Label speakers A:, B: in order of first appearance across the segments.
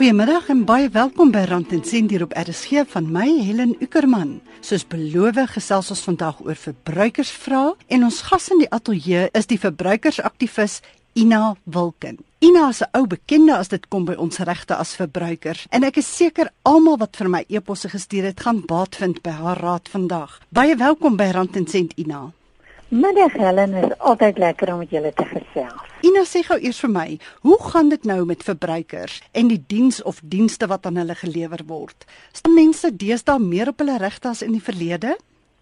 A: Goeiemiddag en baie welkom by Rand en Sent hier op RSG van my Helen Ukerman. Soos beloof gesels ons vandag oor verbruikersvrae en ons gas in die ateljee is die verbruikersaktivis Ina Wilken. Ina is 'n ou bekende as dit kom by ons regte as verbruikers en ek is seker almal wat vir my e-posse gestuur het gaan baat vind by haar raad vandag. Baie welkom by Rand en Sent Ina.
B: Middag Helen, is altyd lekker om met julle te gesels.
A: Ina sê gou eers vir my, hoe gaan dit nou met verbruikers en die diens of dienste wat aan hulle gelewer word? Staan mense deesdae meer op hulle regte as in die verlede?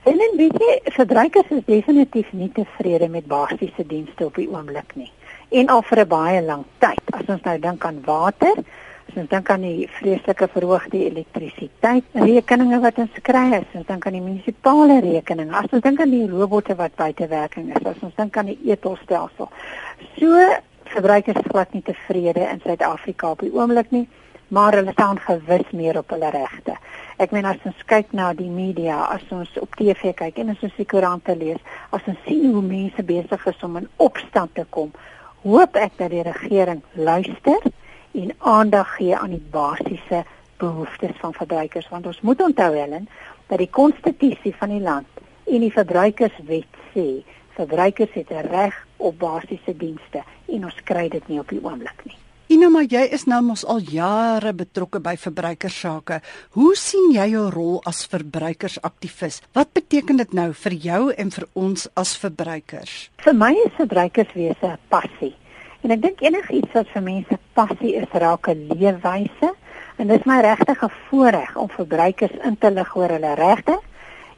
B: Helen, weet jy, verbruikers is definitief nie tevrede met basiese dienste op die oomblik nie. En al vir 'n baie lang tyd. As ons nou dink aan water, Ons dink aan die vreeslike verhoogde elektrisiteit rekeninge wat ons kry, as ons dink aan die munisipale rekeninge, as ons dink aan die robotte wat buite werking is, as ons dink aan die etolstelsel. So verbruikers glad nie tevrede in Suid-Afrika op die oomblik nie, maar hulle staan gewis meer op hulle regte. Ek meen as ons kyk na die media, as ons op TV kyk en as ons die koerante lees, as ons sien hoe mense besig is om in opstand te kom, hoop ek dat die regering luister en aandag gee aan die basiese behoeftes van verbruikers want ons moet onthou Helen dat die konstitusie van die land en die verbruikerswet sê verbruikers het 'n reg op basiese dienste en ons kry dit nie op die oomblik nie.
A: Ina, maar jy is nou mos al jare betrokke by verbruikersake. Hoe sien jy jou rol as verbruikersaktivis? Wat beteken dit nou vir jou en vir ons as verbruikers?
B: Vir my is verbruikerswese 'n passie. En ek dink enigiets wat vir mense passie is, raak 'n leefwyse. En dit is my regtig 'n voorreg om verbruikers in te lig oor hulle regte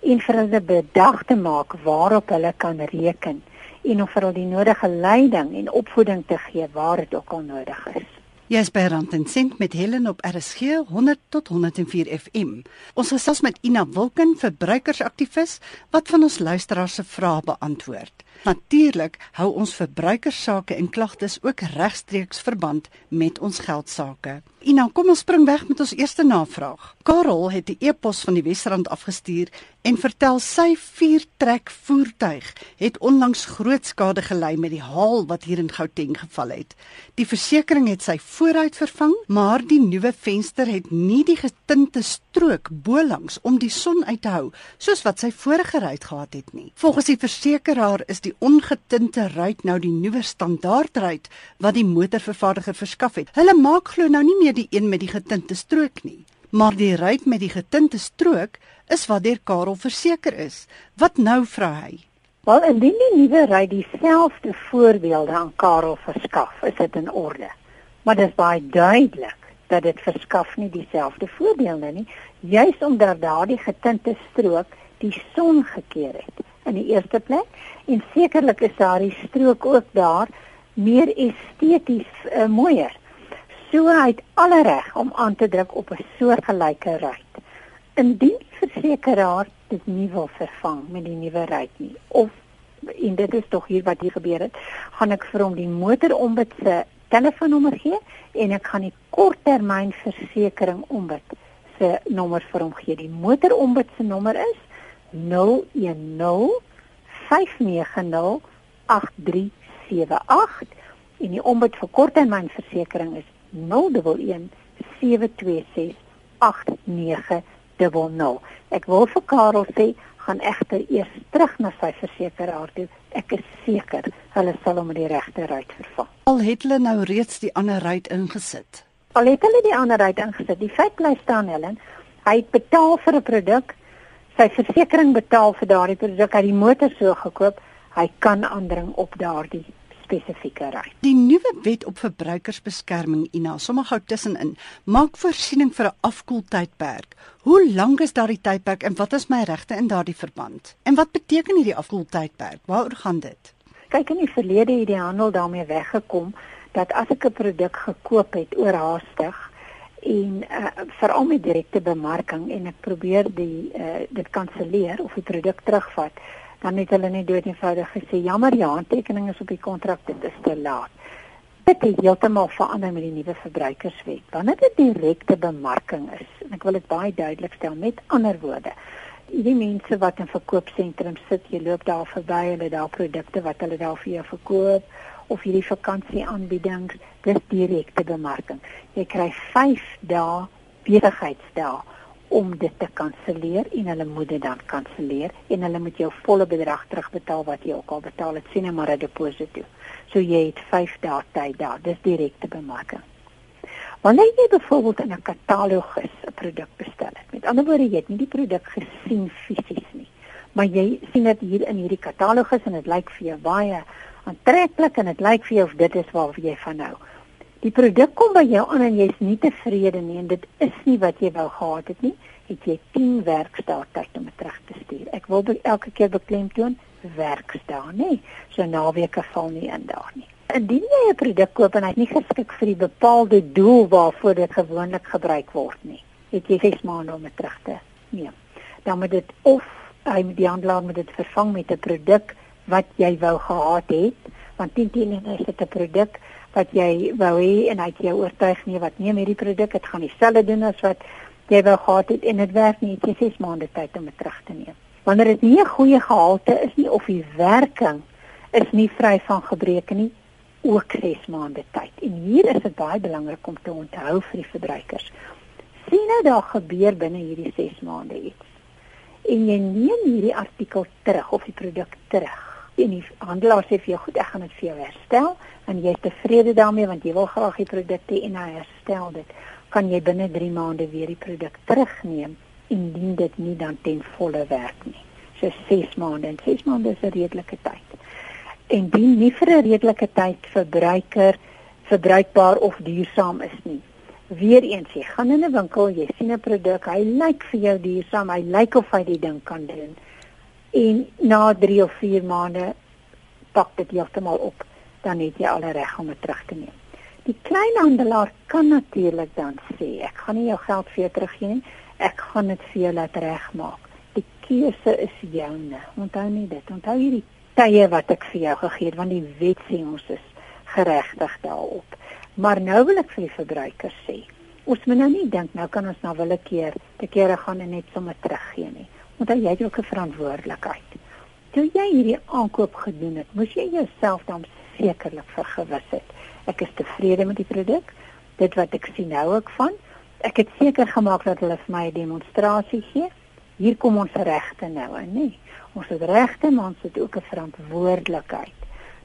B: en vir hulle bedag te maak waarop hulle kan reken en om vir hulle die nodige leiding en opvoeding te gee waar dit ook al nodig is.
A: Jy's by Rand en Sent met Helen op RSG 100 tot 104 FM. Ons gesels met Ina Wilken, verbruikersaktivis wat van ons luisteraars se vrae beantwoord. Natuurlik hou ons verbruikersake en klagtes ook regstreeks verband met ons geldsaake. Ina, kom ons spring weg met ons eerste navraag. Karel het 'n e-pos van die Wesrand afgestuur en vertel sy viertrek voertuig het onlangs groot skade gely met die haal wat hier in Gauteng geval het. Die versekerings het sy vooruit vervang, maar die nuwe venster het nie die getinte strook bolangs om die son uit te hou soos wat sy vorige ruit gehad het nie. Volgens die versekeraar is die ongetinte ruit nou die nuwe standaardruit wat die motorvervaardiger verskaf het. Hulle maak glo nou nie meer meer die een met die getinte strook nie, maar die ruit met die getinte strook is wat deur Karel verseker is. Wat nou vra hy?
B: Wel, indien die nuwe ruit dieselfde voorbeelde aan Karel verskaf, is dit in orde. Maar dit is baie duidelik dat dit verskaf nie dieselfde voorbeelde nie, juis omdat daardie getinte strook die son gekeer het in die eerste plek en sekerlik is daardie strook ook daar meer esteties uh, mooier so hy het alle reg om aan te druk op 'n soortgelyke ruit. Indien die versekeraar dit nie wil vervang met die nuwe ruit nie of en dit is tog hier wat hier gebeur het, gaan ek vir hom die motorombit se telefoonnommer gee en ek gaan die korttermynversekering ombit se nommer vir hom gee. Die motorombit se nommer is 010 590 8378 en die ombit vir korttermynversekering is 011 726 8900. Ek wil vir Karel sê, gaan egter eers terug na sy versekeraar toe. Ek is seker hulle sal hom die regte ruit vervang.
A: Al het hulle nou reeds die ander ruit ingesit.
B: Al het hulle die ander ruit ingesit. Die feit bly staan, Helen, hy het betaal vir 'n produk. Sy versekerings betaal vir daardie produk. Hy het die motor so gekoop. Hy kan aandring op daardie spesifieke ry.
A: Die nuwe wet op verbruikersbeskerming INA, sommer gou tussenin, maak voorsiening vir 'n afkoeltydperk. Hoe lank is daardie tydperk en wat is my regte in daardie verband? En wat beteken hierdie afkoeltydperk? Waaroor gaan dit?
B: Kyk in die verlede het die handel daarmee weggekom dat as ek 'n produk gekoop het oorhaastig en uh, veral met direkte bemarking en ek probeer die uh, dit kanselleer of die produk terugvat dan het hulle net dood eenvoudig gesê jammer ja, aantekening is op die kontrak dit is te laat. Dit het heeltemal verander met die nuwe verbruikerswet. Wanneer dit direkte bemarking is, en ek wil dit baie duidelik stel met ander woorde. Die mense wat in verkoopsentrums sit, jy loop daar verby, hulle daar produkte wat hulle daar vir jou verkoop of hierdie vakansieaanbiedings, dis direkte bemarking. Jy kry 5 dae besigheidsdae om dit te kanselleer en hulle moet dit dan kanselleer en hulle moet jou volle bedrag terugbetaal wat jy ook al betaal het sien maar 'n deposito. So jy het 5 dae tyd daar. Dis direkte bemarking. Wanneer jy byvoorbeeld in 'n katalogus 'n produk bestel het. Met ander woorde, jy het nie die produk gesien fisies nie, maar jy sien dit hier in hierdie katalogus en dit lyk vir jou baie aantreklik en dit lyk vir jou of dit is waar jy van nou. Die produk kom by jou aan en jy's nie tevrede nie en dit is nie wat jy wou gehad het nie, het jy 10 werkdae tyd om dit terug te stuur. Ek wil elke keer beklemtoon werkdae, nê. So naweke val nie in daar nie. Indien jy 'n produk koop en hy is nie geskik vir die bepaalde doel waarvoor dit gewoonlik gebruik word nie, het jy 6 maande om dit terug te neem. Dan moet dit of hy met die handelaar moet dit vervang met 'n produk wat jy wou gehad het, want 10 teen is dit 'n produk wat jy wou hê en hy het jou oortuig nie wat neem hierdie produk? Dit gaan dieselfde doen as wat jy wou gehad het en dit werk nie. Jy 6 maande tyd om dit terug te neem. Wanneer dit nie 'n goeie gehalte is nie of die werking is nie vry van gebreke nie ook 6 maande tyd. En hier is dit baie belangrik om te onthou vir die verbruikers. Sien nou daar gebeur binne hierdie 6 maande iets. En jy neem hierdie artikel terug of die produk terug en die handelaar sê vir jou goed, ek gaan dit vir jou herstel en jy is tevrede daarmee want jy wil graag die produk hê en hy herstel dit, kan jy binne 3 maande weer die produk terugneem indien dit nie dan ten volle werk nie. So 6 maande en 6 maande is 'n redelike tyd. En dien nie vir 'n redelike tyd verbruiker verbruikbaar of duursaam is nie. Weereens, jy gaan in 'n winkel, jy sien 'n produk, hy lyk vir jou duursaam, hy lyk of hy die ding kan doen en na 3 of 4 maande pak dit heeltemal op dan het jy al reg om dit terug te neem. Die kleinhandelaar kan natuurlik dan sê ek gaan nie jou geld vir jou teruggee nie. Ek gaan dit vir jou laat regmaak. Die keuse is joune. Onthou nie dit. Onthou hierdie tye wat ek vir jou gegee het want die wet sê ons is geregtig daarop. Maar nou wil ek vir die verbruiker sê, ons moet nou nie dink nou kan ons na wille keer te kere gaan en net sommer teruggee nie want jy het ook 'n verantwoordelikheid. Toe jy hierdie aankoop gedoen het, moes jy jouself dan sekerlik vergewis het. Ek is tevrede met die produk. Dit wat ek sien nou ook van. Ek het seker gemaak dat hulle vir my 'n demonstrasie gee. Hier kom ons regte nou nee. Ons het regte, maar ons het ook 'n verantwoordelikheid.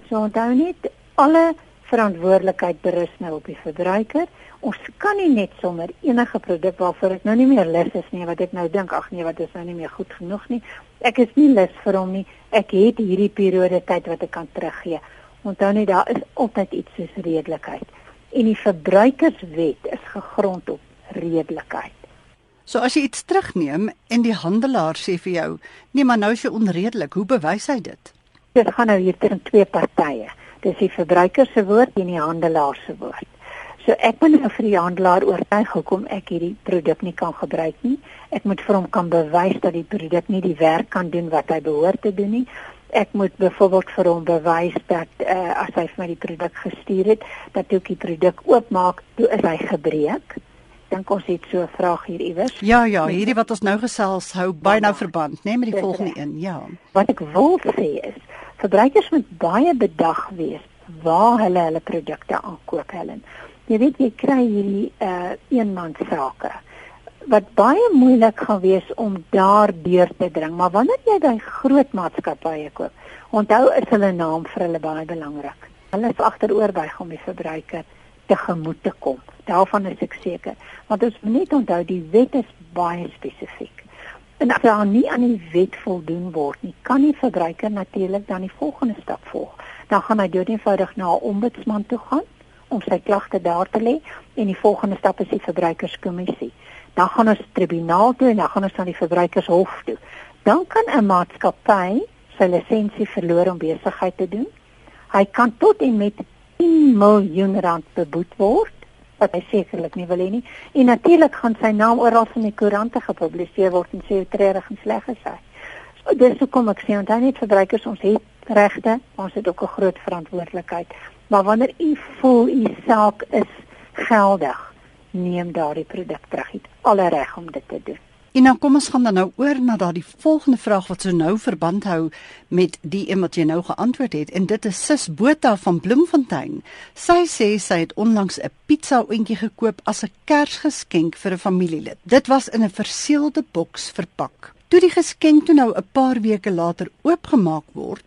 B: So onthou net alle verantwoordelikheid berus nou op die verbruiker. Ons kan nie net sommer enige produk waarvoor ek nou nie meer lus is nie wat ek nou dink ag nee wat is nou nie meer goed genoeg nie. Ek is nie lus vir hom nie. Ek het hierdie periode tyd wat ek kan teruggee. Onthou net daar is altyd iets soos redelikheid. En die verbruikerswet is gegrond op redelikheid.
A: So as jy iets terugneem en die handelaar sê vir jou, nee maar nou is jy onredelik, hoe bewys hy dit?
B: Dit gaan nou hier tussen twee partye. Dis die verbruiker se woord en die handelaar se woord. So ek moet nou vir die handelaar oortuig hoekom ek hierdie produk nie kan gebruik nie. Ek moet vir hom kan bewys dat die produk nie die werk kan doen wat hy behoort te doen nie. Ek moet byvoorbeeld vir hom bewys dat uh, as hy vir my die produk gestuur het, dat ek die produk oopmaak, toe is hy gebreek. Dink ons het so 'n vraag hier iewers.
A: Ja ja, hierdie wat ons nou gesels hou baie nou verband, né, nee, met die volgende een. Ja.
B: Wat ek wil sê is verbruikers moet baie bedag wees waar hulle hulle produkte aankoop Helen. Jy weet jy kry hierdie uh eenmansake wat baie moeilik gaan wees om daardeur te dring, maar wanneer jy by groot maatskappye koop, onthou is hulle naam vir hulle baie belangrik. Hulle is agteroorbuig om die verbruiker te gemoed te kom. Daarvan is ek seker, want ons moet net onthou die wet is baie spesifiek. En as daar nie aan die wet voldoen word nie, kan die verbruiker natuurlik dan die volgende stap volg. Dan gaan hy doodeenvoudig na 'n ombudsman toe gaan om sy klagte daar te lê en die volgende stap is die verbruikerskommissie. Dan gaan ons tribunaal toe en dan gaan ons na die verbruikershof toe. Dan kan 'n maatskappy sy lisensie verloor om besigheid te doen. Hy kan tot en met 10 miljoen rand beboet word wat hy sekerlik nie wil hê nie. En natuurlik gaan sy naam oral in die koerante gepubliseer word en sê hoe treurig en sleg is hy. So dis hoekom ek sê onthou net verbruikers ons het regte, ons het ook 'n groot verantwoordelikheid. Maar wanneer u voel u saak is geldig, neem daardie produk terug. Het alle reg om dit te doen.
A: En dan kom ons gaan dan nou oor na daardie volgende vraag wat so nou verband hou met die een wat jy nou geantwoord het en dit is Sis Botha van Bloemfontein. Sy sê sy het onlangs 'n pizza oentjie gekoop as 'n Kersgeskenk vir 'n familielid. Dit was in 'n verseelde boks verpak. Toe die geskenk toe nou 'n paar weke later oopgemaak word,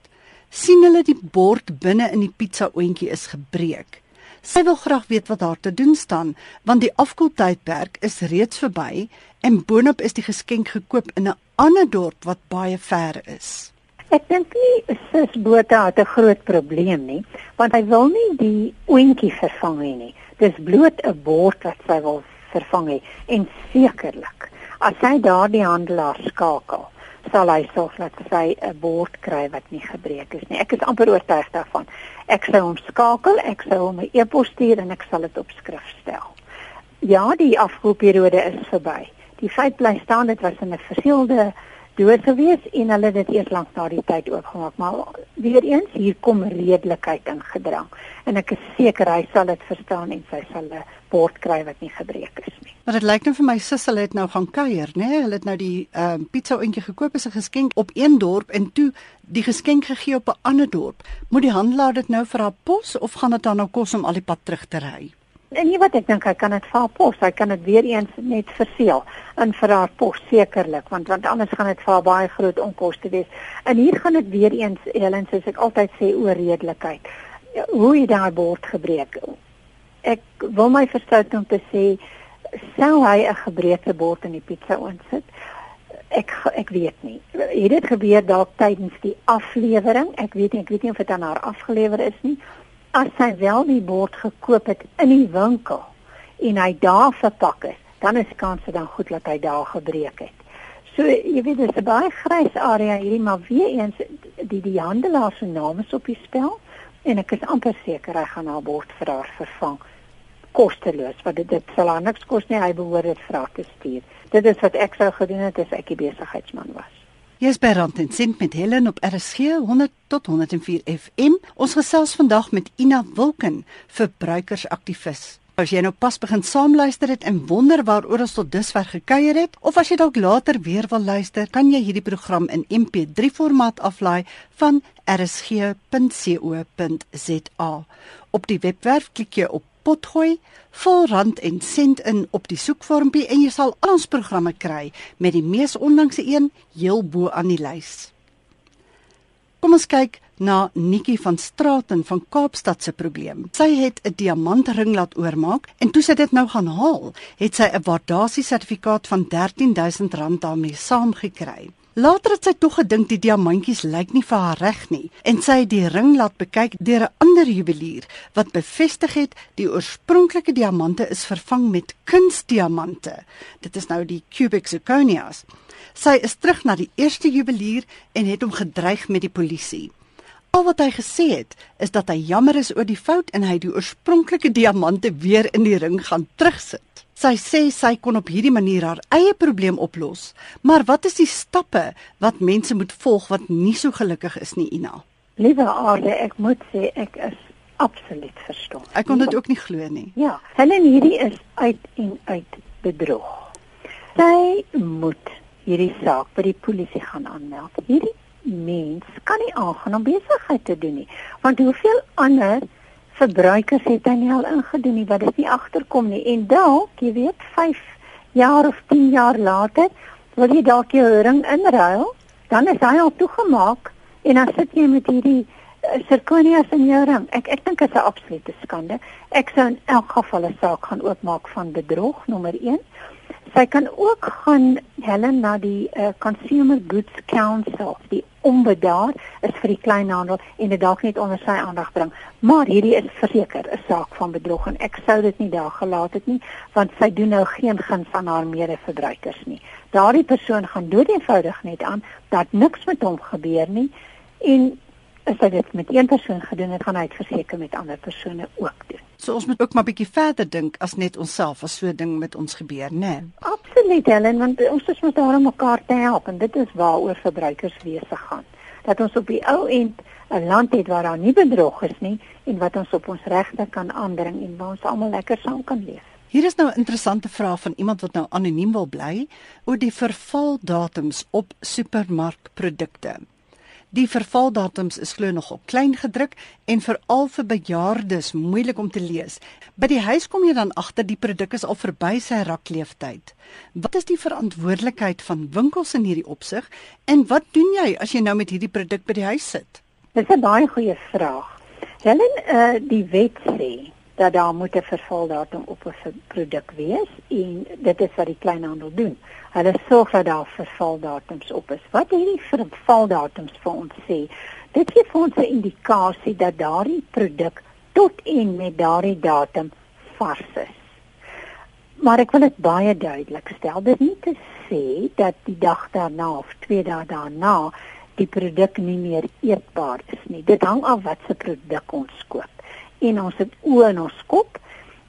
A: sien hulle die bord binne in die pizza oentjie is gebreek. Sy wil graag weet wat daar te doen staan, want die afkoeltydperk is reeds verby en boonop is die geskenk gekoop in 'n ander dorp wat baie ver is.
B: Ek dink nie sis Botha het 'n groot probleem nie, want hy wil nie die oentjie vervang nie. Dis bloot 'n bord wat sy wil vervang hê en sekerlik as hy daardie handelaar skakel, sal hy sorg dat sy 'n bord kry wat nie gebreek is nie. Ek is amper oortuig daarvan. Ek sou hom skakel, ek sou hom 'n e-pos stuur en ek sal dit op skrif stel. Ja, die afkoelperiode is verby. Die feit bly staan dit was 'n verseelde dood gewees en hulle het dit eers lank na die tyd oopgemaak, maar weer eens hier kom redelikheid in gedrang en ek is seker hy sal dit verstaan en sy sal 'n bord kry wat nie gebreek is nie.
A: Maar dit lyk nou vir my hulle het nou gaan kuier, né? Nee? Hulle het nou die ehm um, pizza oentjie gekoop as 'n geskenk op een dorp en toe die geskenk gegee op 'n ander dorp. Moet die handelaar dit nou vir haar pos of gaan dit dan nou kos om al die pad terug te ry?
B: En nie wat ek dink hy kan dit vir haar pos, hy kan dit weer eens net verseël in vir haar pos sekerlik, want want anders gaan dit vir haar baie groot onkoste wees. En hier gaan dit weer eens Helen soos ek altyd sê oor redelikheid. Hoe jy daai bord gebreek. Ek wil my verstout om te sê sou hy 'n gebreekte bord in die pizza insit? Ek ek weet nie. Het dit gebeur dalk tydens die aflewering? Ek weet nie, ek weet nie of dit aan haar afgelewer is nie. As sy wel die bord gekoop het in die winkel en hy daar verpak is, dan is kans dan goed dat hy daar gebreek het. So jy weet dis 'n baie grys area hierdie, maar weer eens die die handelaar se naam is op die spel en ek is amper seker hy gaan haar bord vir haar vervang kosteloos want dit, dit sal haar niks kos nie hy behoort dit vra te stuur dit is wat ek sou gedoen het as ek 'n besigheidsman was
A: Jy's by Rand en Sint met Helen op RSG 100 tot 104 FM. Ons gesels vandag met Ina Wilken, verbruikersaktivis. As jy nou pas begin saamluister het en wonder waaroor ons tot dusver gekuier het, of as jy dalk later weer wil luister, kan jy hierdie program in MP3 formaat aflaai van rsg.co.za. Op die webwerf klik jy op potgooi, vol rand en sent in op die soekvormpie en jy sal al ons programme kry met die mees onlangse een heel bo aan die lys. Kom ons kyk na Nikki van Straaten van Kaapstad se probleem. Sy het 'n diamantring laat oormaak en toe sy dit nou gaan haal, het sy 'n waardasie sertifikaat van R13000 daarmee saamgekry. Later het sy tog gedink die diamantjies lyk nie vir haar reg nie en sy het die ring laat bekyk deur 'n ander juwelier wat bevestig het die oorspronklike diamante is vervang met kunsdiamante. Dit is nou die cubic zirconias. Sy is terug na die eerste juwelier en het hom gedreig met die polisie. Al wat hy gesê het, is dat hy jammer is oor die fout en hy die oorspronklike diamante weer in die ring gaan terugsit. Sy sê sy kon op hierdie manier haar eie probleem oplos. Maar wat is die stappe wat mense moet volg wat nie so gelukkig is nie, Ina?
B: Liewe Aarde, ek moet sê ek is absoluut verstom.
A: Ek kon dit ook nie glo nie.
B: Ja, Helen hierdie is uit en uit bedrog. Sy moet hierdie saak by die polisie gaan aanmeld. Hierdie mens kan nie aangaan om besigheid te doen nie, want hoeveel ander verbruikers het hy nie al ingedoen nie wat dit nie agterkom nie. En dalk jy weet 5 jaar of 10 jaar later wil jy dalk jou ring inruil dan is hy al toegemaak en dan sit jy met hierdie sirkonias uh, in jou ring. Ek ek dink dit is 'n absolute skande. Ek sou in elk geval 'n saak gaan oopmaak van bedrog nommer 1 sy kan ook gaan Helen na die uh, Consumer Goods Council die onbedaar is vir die kleinhandel en dit dalk net onder sy aandag bring. Maar hierdie is verseker 'n saak van bedrog en ek sou dit nie daar gelaat het nie want sy doen nou geen guns aan haar mede-verbruikers nie. Daardie persoon gaan doodeenvoudig net aan dat niks met hom gebeur nie en as hy dit met een persoon gedoen het, gaan hy dit verseker met ander persone ook doen.
A: So ons moet ook maar bietjie verder dink as net onsself as so 'n ding met ons gebeur, né? Nee.
B: Absoluut, Helen, want ons is mos daar om mekaar te help en dit is waaroor verbruikerswese gaan. Dat ons op die ou end 'n land het waar daar nie bedrog is nie en wat ons op ons regte kan aandring en waar ons almal lekker saam kan leef.
A: Hier is nou 'n interessante vraag van iemand wat nou anoniem wil bly oor die vervaldatums op supermarkprodukte. Die vervaldatums is glo nog op klein gedruk en veral vir bejaardes moeilik om te lees. By die huis kom jy dan agter die produk is al verby sy rakleeftyd. Wat is die verantwoordelikheid van winkels in hierdie opsig en wat doen jy as jy nou met hierdie produk by die huis sit?
B: Dis 'n baie goeie vraag. Helen, uh, die wet sê dat daar moet 'n vervaldatum op 'n produk wees en dit is wat die kleinhandel doen. Hulle sorg dat daar vervaldatums op is. Wat hierdie vervaldatums vir ons sê, dit gee vir ons 'n indikasie dat daardie produk tot en met daardie datum vars is. Maar ek wil dit baie duidelik stel, dit nie te sê dat die dag daarna of twee dae daarna die produk nie meer eetbaar is nie. Dit hang af wat se produk ons koop en ons het oë in ons kop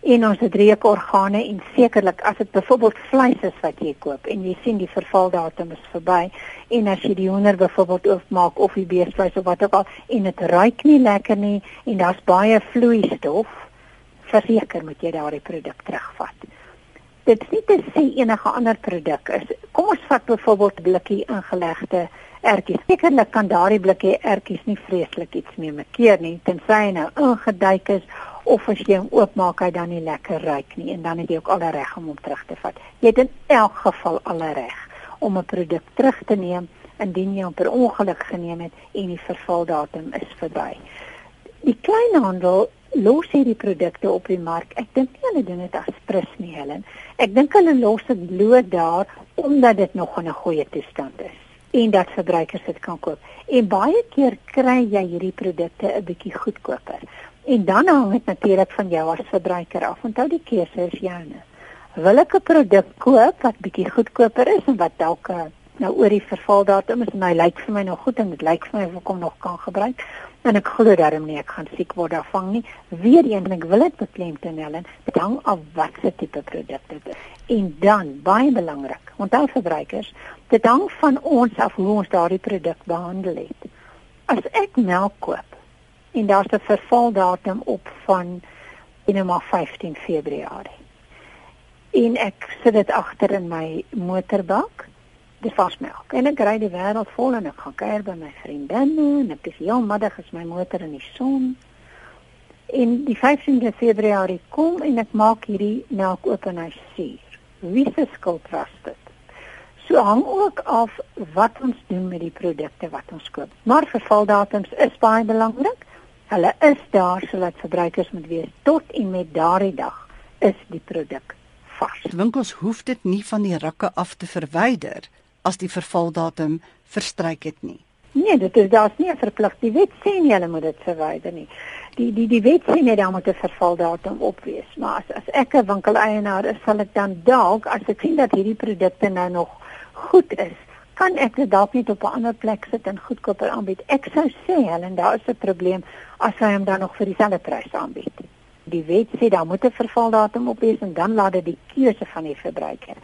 B: en ons het reukorgane en sekerlik as dit byvoorbeeld vleis is wat jy koop en jy sien die vervaldatum is verby en as jy die hoender byvoorbeeld oopmaak of die beesvleis of wat ook al en dit ruik nie lekker nie en daar's baie vloeistof verseker moet jy daardie produk terugvat dit nie te sê enige ander produk is kom ons vat byvoorbeeld blikkie ingelegde ertjies. Sekerlik kan daardie blikkie ertjies nie vreeslik iets mee makkeer nie, tensy hy nou ingeduik is of as jy hom oopmaak hy dan nie lekker ruik nie en dan het jy ook alle reg om hom terug te vat. Jy het in elk geval alle reg om 'n produk terug te neem indien jy hom per ongeluk geneem het en die vervaldatum is verby. Die kleinhandel los hierdie produkte op die mark. Ek dink nie hulle doen dit as prys nie, Helen. Ek dink hulle los dit bloot daar omdat dit nog in 'n goeie toestand is en dat verbruikers dit kan koop. En baie keer kry jy hierdie produkte 'n bietjie goedkoper. En dan hang dit natuurlik van jou as verbruiker af. Onthou die keuse is joune. Wil ek 'n produk koop wat bietjie goedkoper is en wat dalk eh, nou oor die vervaldatum is en hy lyk vir my nog goed en dit lyk vir my of ek hom nog kan gebruik en ek glo daarom nie ek gaan siek word daarvan nie. Weereens ek wil dit beklemtoon Helen, hang af wat se tipe produk dit is. En dan baie belangrik, onthou verbruikers, dit hang van ons af hoe ons daardie produk behandel het. As ek melk koop en daar's 'n vervaldatum op van inderdaad 15 Februarie. En ek sit dit agter in my motorbak, dis vasmelk. En ek ry die wêreld vol en ek gaan kuier by my vriendinne en ek is heel middag as my motor in die son. En die 15de Februarie kom en ek maak hierdie melk oop en hy suur wie se skuld was dit? So hang ook af wat ons doen met die produkte wat ons koop. Maar vervaldatums is baie belangrik. Hulle is daar sodat verbruikers moet weet tot en met daardie dag is die produk vars.
A: Winkels hoef dit nie van die rakke af te verwyder as die vervaldatum verstryk het nie.
B: Nee, dit is daar's nie 'n verpligting. Die wet sê nie hulle moet dit verwyder nie die die die wet sê net daar moet 'n vervaldatum op wees. Maar as as ek 'n winkeleienaar is, sal ek dan dalk as ek sien dat hierdie produkte nou nog goed is, kan ek dit dalk net op 'n ander plek sit en goedkoper aanbied. Ek sou sê, Helen, daar is 'n probleem as hy hom dan nog vir dieselfde prys aanbied. Die wet sê daar moet 'n vervaldatum op wees en dan laat dit die keuse van die verbruiker.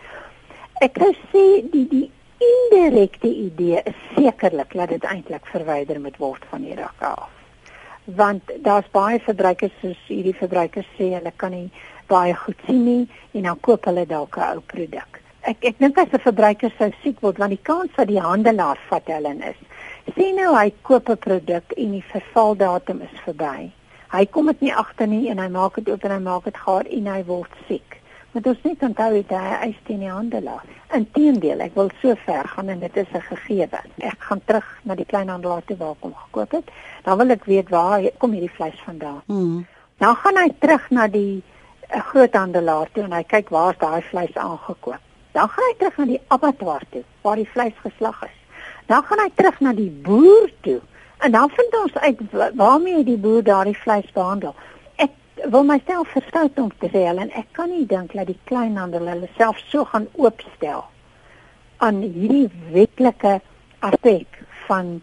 B: Ek sou sê die die indirekte idee is sekerlik dat dit eintlik verwyder moet word van die rak af want daar's baie verbruikers soos hierdie verbruikers sê hulle kan nie baie goed sien nie en dan koop hulle dalk 'n ou produk. Ek ek dink as 'n verbruiker sou siek word want die kans dat die handelaar vat hulle is. Sien nou hy koop 'n produk en die vervaldatum is verby. Hy kom dit nie agter nie en hy maak dit oop en hy maak dit gaar en hy word siek. Maar ons net onthou dit hy eis teen die handelaar. Inteendeel, ek wil so ver gaan en dit is 'n gegewe. Ek gaan terug na die kleinhandelaar toe waar ek hom gekoop het. Dan wil ek weet waar kom hierdie vleis vandaan. Mm. Dan gaan hy terug na die uh, groothandelaar toe en hy kyk waar is daai vleis aangekoop. Dan gaan hy terug na die abattoir toe waar die vleis geslag is. Dan gaan hy terug na die boer toe en dan vind ons uit waarmee die boer daardie vleis behandel wil myself verstout om te sê en ek kan nie dink dat die kleinhandel hulle self so gaan oopstel aan hierdie wetlike aspek van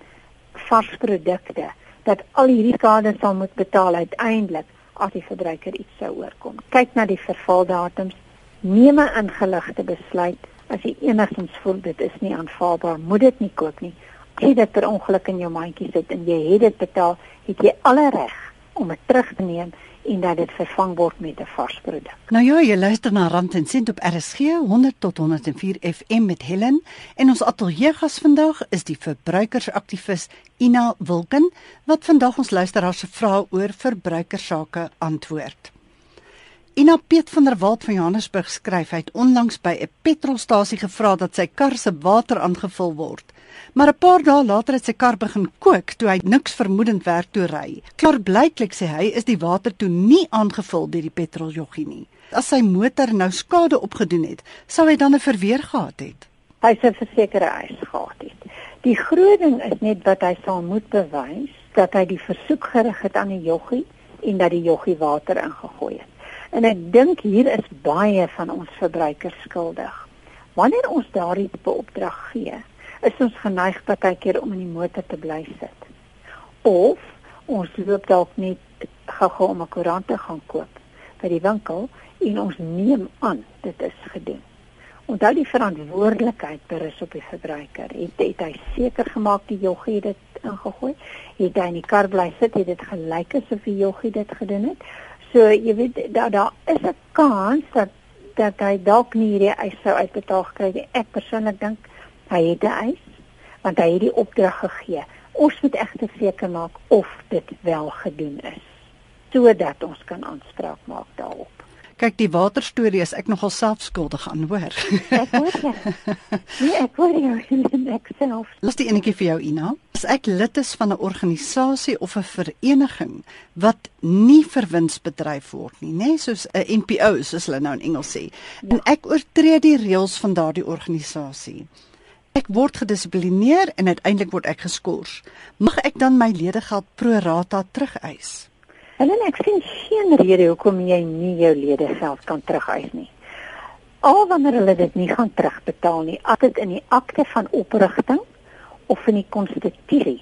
B: varsprodukte dat al hierdie skade sal moet betaal uiteindelik as die verbruiker iets sou oorkom. Kyk na die vervaldatums, neem 'n ingeligte besluit as jy enigstens voel dit is nie aanvaarbaar, moet dit nie koop nie. As jy dit per ongeluk in jou mandjie sit en jy het dit betaal, het jy alle reg om dit terug te neem en dat dit vervang word met 'n vars produk.
A: Nou ja, jy luister na Rand en Sent op RSG 100 tot 104 FM met Helen en ons ateljeegas vandag is die verbruikersaktivis Ina Wilken wat vandag ons luisteraars se vrae oor verbruikersake antwoord. Ina Piet van der Walt van Johannesburg skryf hy het onlangs by 'n petrolstasie gevra dat sy kar se water aangevul word. Maar 'n paar dae later het sy kar begin kook toe hy niks vermoedend werk toe ry. Klaar blyklik sê hy is die water toe nie aangevul deur die petroljoggie nie. As sy motor nou skade opgedoen het, sou hy dan 'n verweer gehad het.
B: Hy sou versekerde eis gehad het. Die groot ding is net wat hy sal moet bewys dat hy die versoek gerig het aan die joggie en dat die joggie water ingegooi het. En ek dink hier is baie van ons verbruikers skuldig. Wanneer ons daardie tipe opdrag gee, is ons geneig partykeer om in die motor te bly sit. Of ons loop dalk net gou-gou om 'n koerant te gaan koop by die winkel en ons neem aan dit is gedoen. Onthou die verantwoordelikheid berus op die verbruiker. Het, het hy seker gemaak die joggie dit ingegooi? Het hy in die kar bly sit, het dit gelyk asof die joggie dit gedoen het? So jy weet daar daar is 'n kans dat dat hy dalk nie hierdie eis sou uitbetaal gekry het. Ek persoonlik dink hy het 'n eis want hy het die opdrag gegee. Ons moet egter seker maak of dit wel gedoen is sodat ons kan aanspraak maak daarop.
A: Kyk, die waterstorie is ek nogal selfskuldig aan, hoor.
B: Ek hoor jy. Nee, ek hoor jou in ek self.
A: Laat die enetjie vir jou Ina. As ek lid is van 'n organisasie of 'n vereniging wat nie vir wins bedryf word nie, nê, nee, soos 'n NPO soos hulle nou in Engels sê, ja. en ek oortree die reëls van daardie organisasie. Ek word gedissiplineer en uiteindelik word ek geskort. Mag ek dan my ledegeld pro rata terugeis?
B: Hulle ek sien geen rede hoekom jy nie jou ledegeld kan terugeis nie. Al wanneer hulle dit nie gaan terugbetaal nie, as dit in die akte van oprigting of in die konstitusie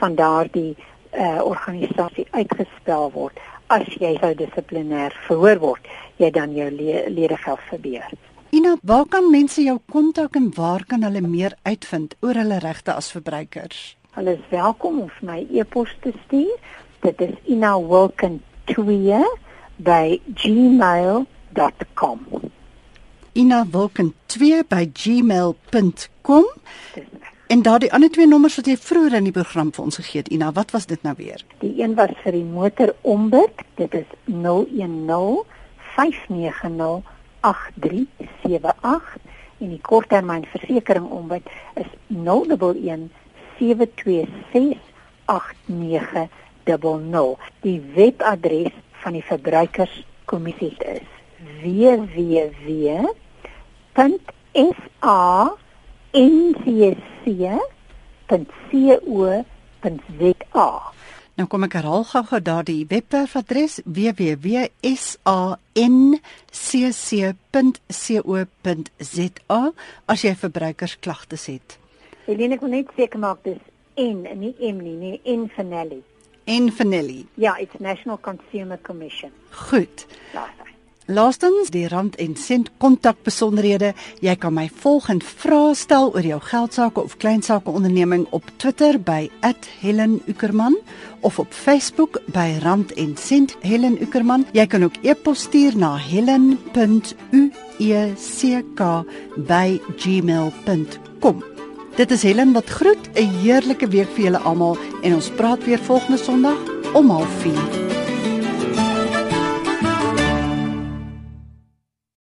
B: van daardie uh, organisasie uitgespel word, as jy sou dissiplinêr verhoor word, jy dan jou le ledegeld verbeur.
A: Ina, waar kan mense jou kontak en waar kan hulle meer uitvind oor hulle regte as verbruikers?
B: Hulle is welkom om my e-pos te stuur. Dit is inawilken2 by gmail.com.
A: inawilken2 by gmail.com. En daardie ander twee nommers wat jy vroeër in die program vir ons gegee het, Ina, wat was dit nou weer?
B: Die een was vir die motor ombud. Dit is 010 590 8378 en die korttermynversekering ombud is 011 726 8900. Die webadres van die verbruikerskommissie is www.sacc.co.za.
A: Nou kom ek herhaal gou-gou daardie webwerfadres www.sacc.co.za as jy verbruikersklagtes het.
B: Helene kon net seker maak dis N en nie M nie, nie N vir Nelly.
A: N vir Nelly.
B: Ja, it's National Consumer Commission.
A: Goed. Daar's Laastens die rand en sent kontak besonderhede. Jy kan my volg en vra stel oor jou geldsaake of kleinsaake onderneming op Twitter by @HelenUckerman of op Facebook by Rand en Sent Helen Uckerman. Jy kan ook e-pos stuur na helen.ueck@gmail.com. Dit is Helen wat groet. 'n Heerlike week vir julle almal en ons praat weer volgende Sondag om 04:30.